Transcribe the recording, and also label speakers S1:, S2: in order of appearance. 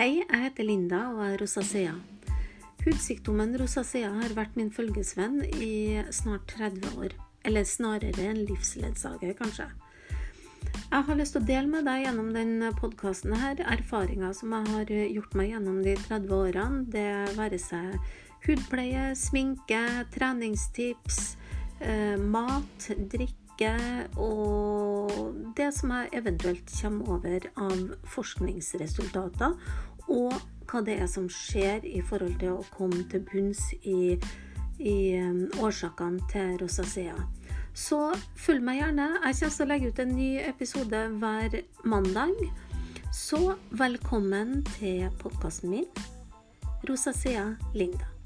S1: Hei, jeg heter Linda og er rosacea. Hudsykdommen rosacea har vært min følgesvenn i snart 30 år. Eller snarere en livsledsager, kanskje. Jeg har lyst til å dele med deg gjennom denne podkasten erfaringer som jeg har gjort meg gjennom de 30 årene. Det være seg hudpleie, sminke, treningstips, eh, mat, drikke og det som jeg eventuelt kommer over av forskningsresultater, og hva det er som skjer i forhold til å komme til bunns i, i um, årsakene til rosacea. Så følg meg gjerne. Jeg kommer til å legge ut en ny episode hver mandag. Så velkommen til podkasten min. Rosacea Linda.